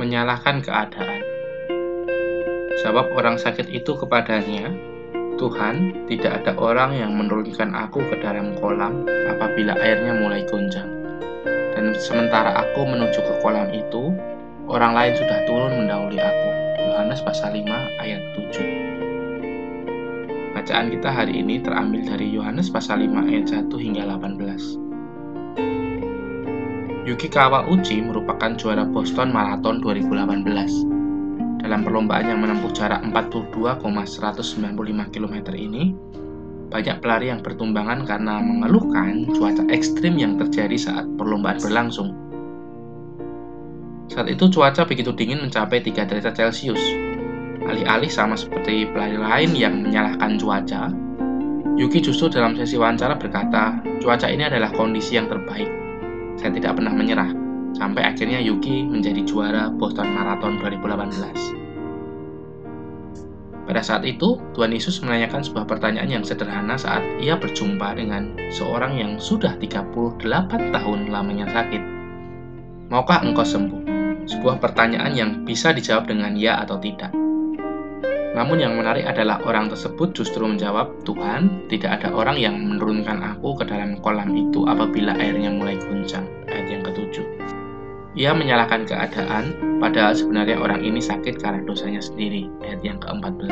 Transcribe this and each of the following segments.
menyalahkan keadaan. Sebab orang sakit itu kepadanya, Tuhan, tidak ada orang yang menurunkan aku ke dalam kolam apabila airnya mulai gonjang. Dan sementara aku menuju ke kolam itu, orang lain sudah turun mendahului aku. Yohanes pasal 5 ayat 7. Bacaan kita hari ini terambil dari Yohanes pasal 5 ayat 1 hingga 18. Yuki Kawauchi merupakan juara Boston Marathon 2018. Dalam perlombaan yang menempuh jarak 42,195 km ini, banyak pelari yang bertumbangan karena mengeluhkan cuaca ekstrim yang terjadi saat perlombaan berlangsung. Saat itu cuaca begitu dingin mencapai 3 derajat Celcius. Alih-alih sama seperti pelari lain yang menyalahkan cuaca, Yuki justru dalam sesi wawancara berkata, cuaca ini adalah kondisi yang terbaik saya tidak pernah menyerah, sampai akhirnya Yuki menjadi juara Boston Marathon 2018. Pada saat itu, Tuhan Yesus menanyakan sebuah pertanyaan yang sederhana saat ia berjumpa dengan seorang yang sudah 38 tahun lamanya sakit. Maukah engkau sembuh? Sebuah pertanyaan yang bisa dijawab dengan ya atau tidak. Namun yang menarik adalah orang tersebut justru menjawab, Tuhan, tidak ada orang yang menurunkan aku ke dalam kolam itu apabila airnya mulai guncang. Ia menyalahkan keadaan, padahal sebenarnya orang ini sakit karena dosanya sendiri. Ayat yang ke-14.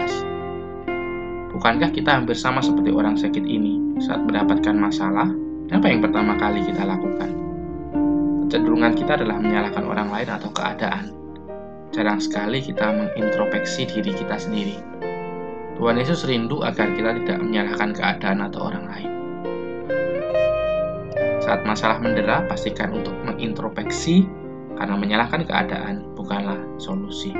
Bukankah kita hampir sama seperti orang sakit ini saat mendapatkan masalah? Apa yang pertama kali kita lakukan? Kecenderungan kita adalah menyalahkan orang lain atau keadaan jarang sekali kita mengintrospeksi diri kita sendiri. Tuhan Yesus rindu agar kita tidak menyalahkan keadaan atau orang lain. Saat masalah mendera, pastikan untuk mengintrospeksi karena menyalahkan keadaan bukanlah solusi.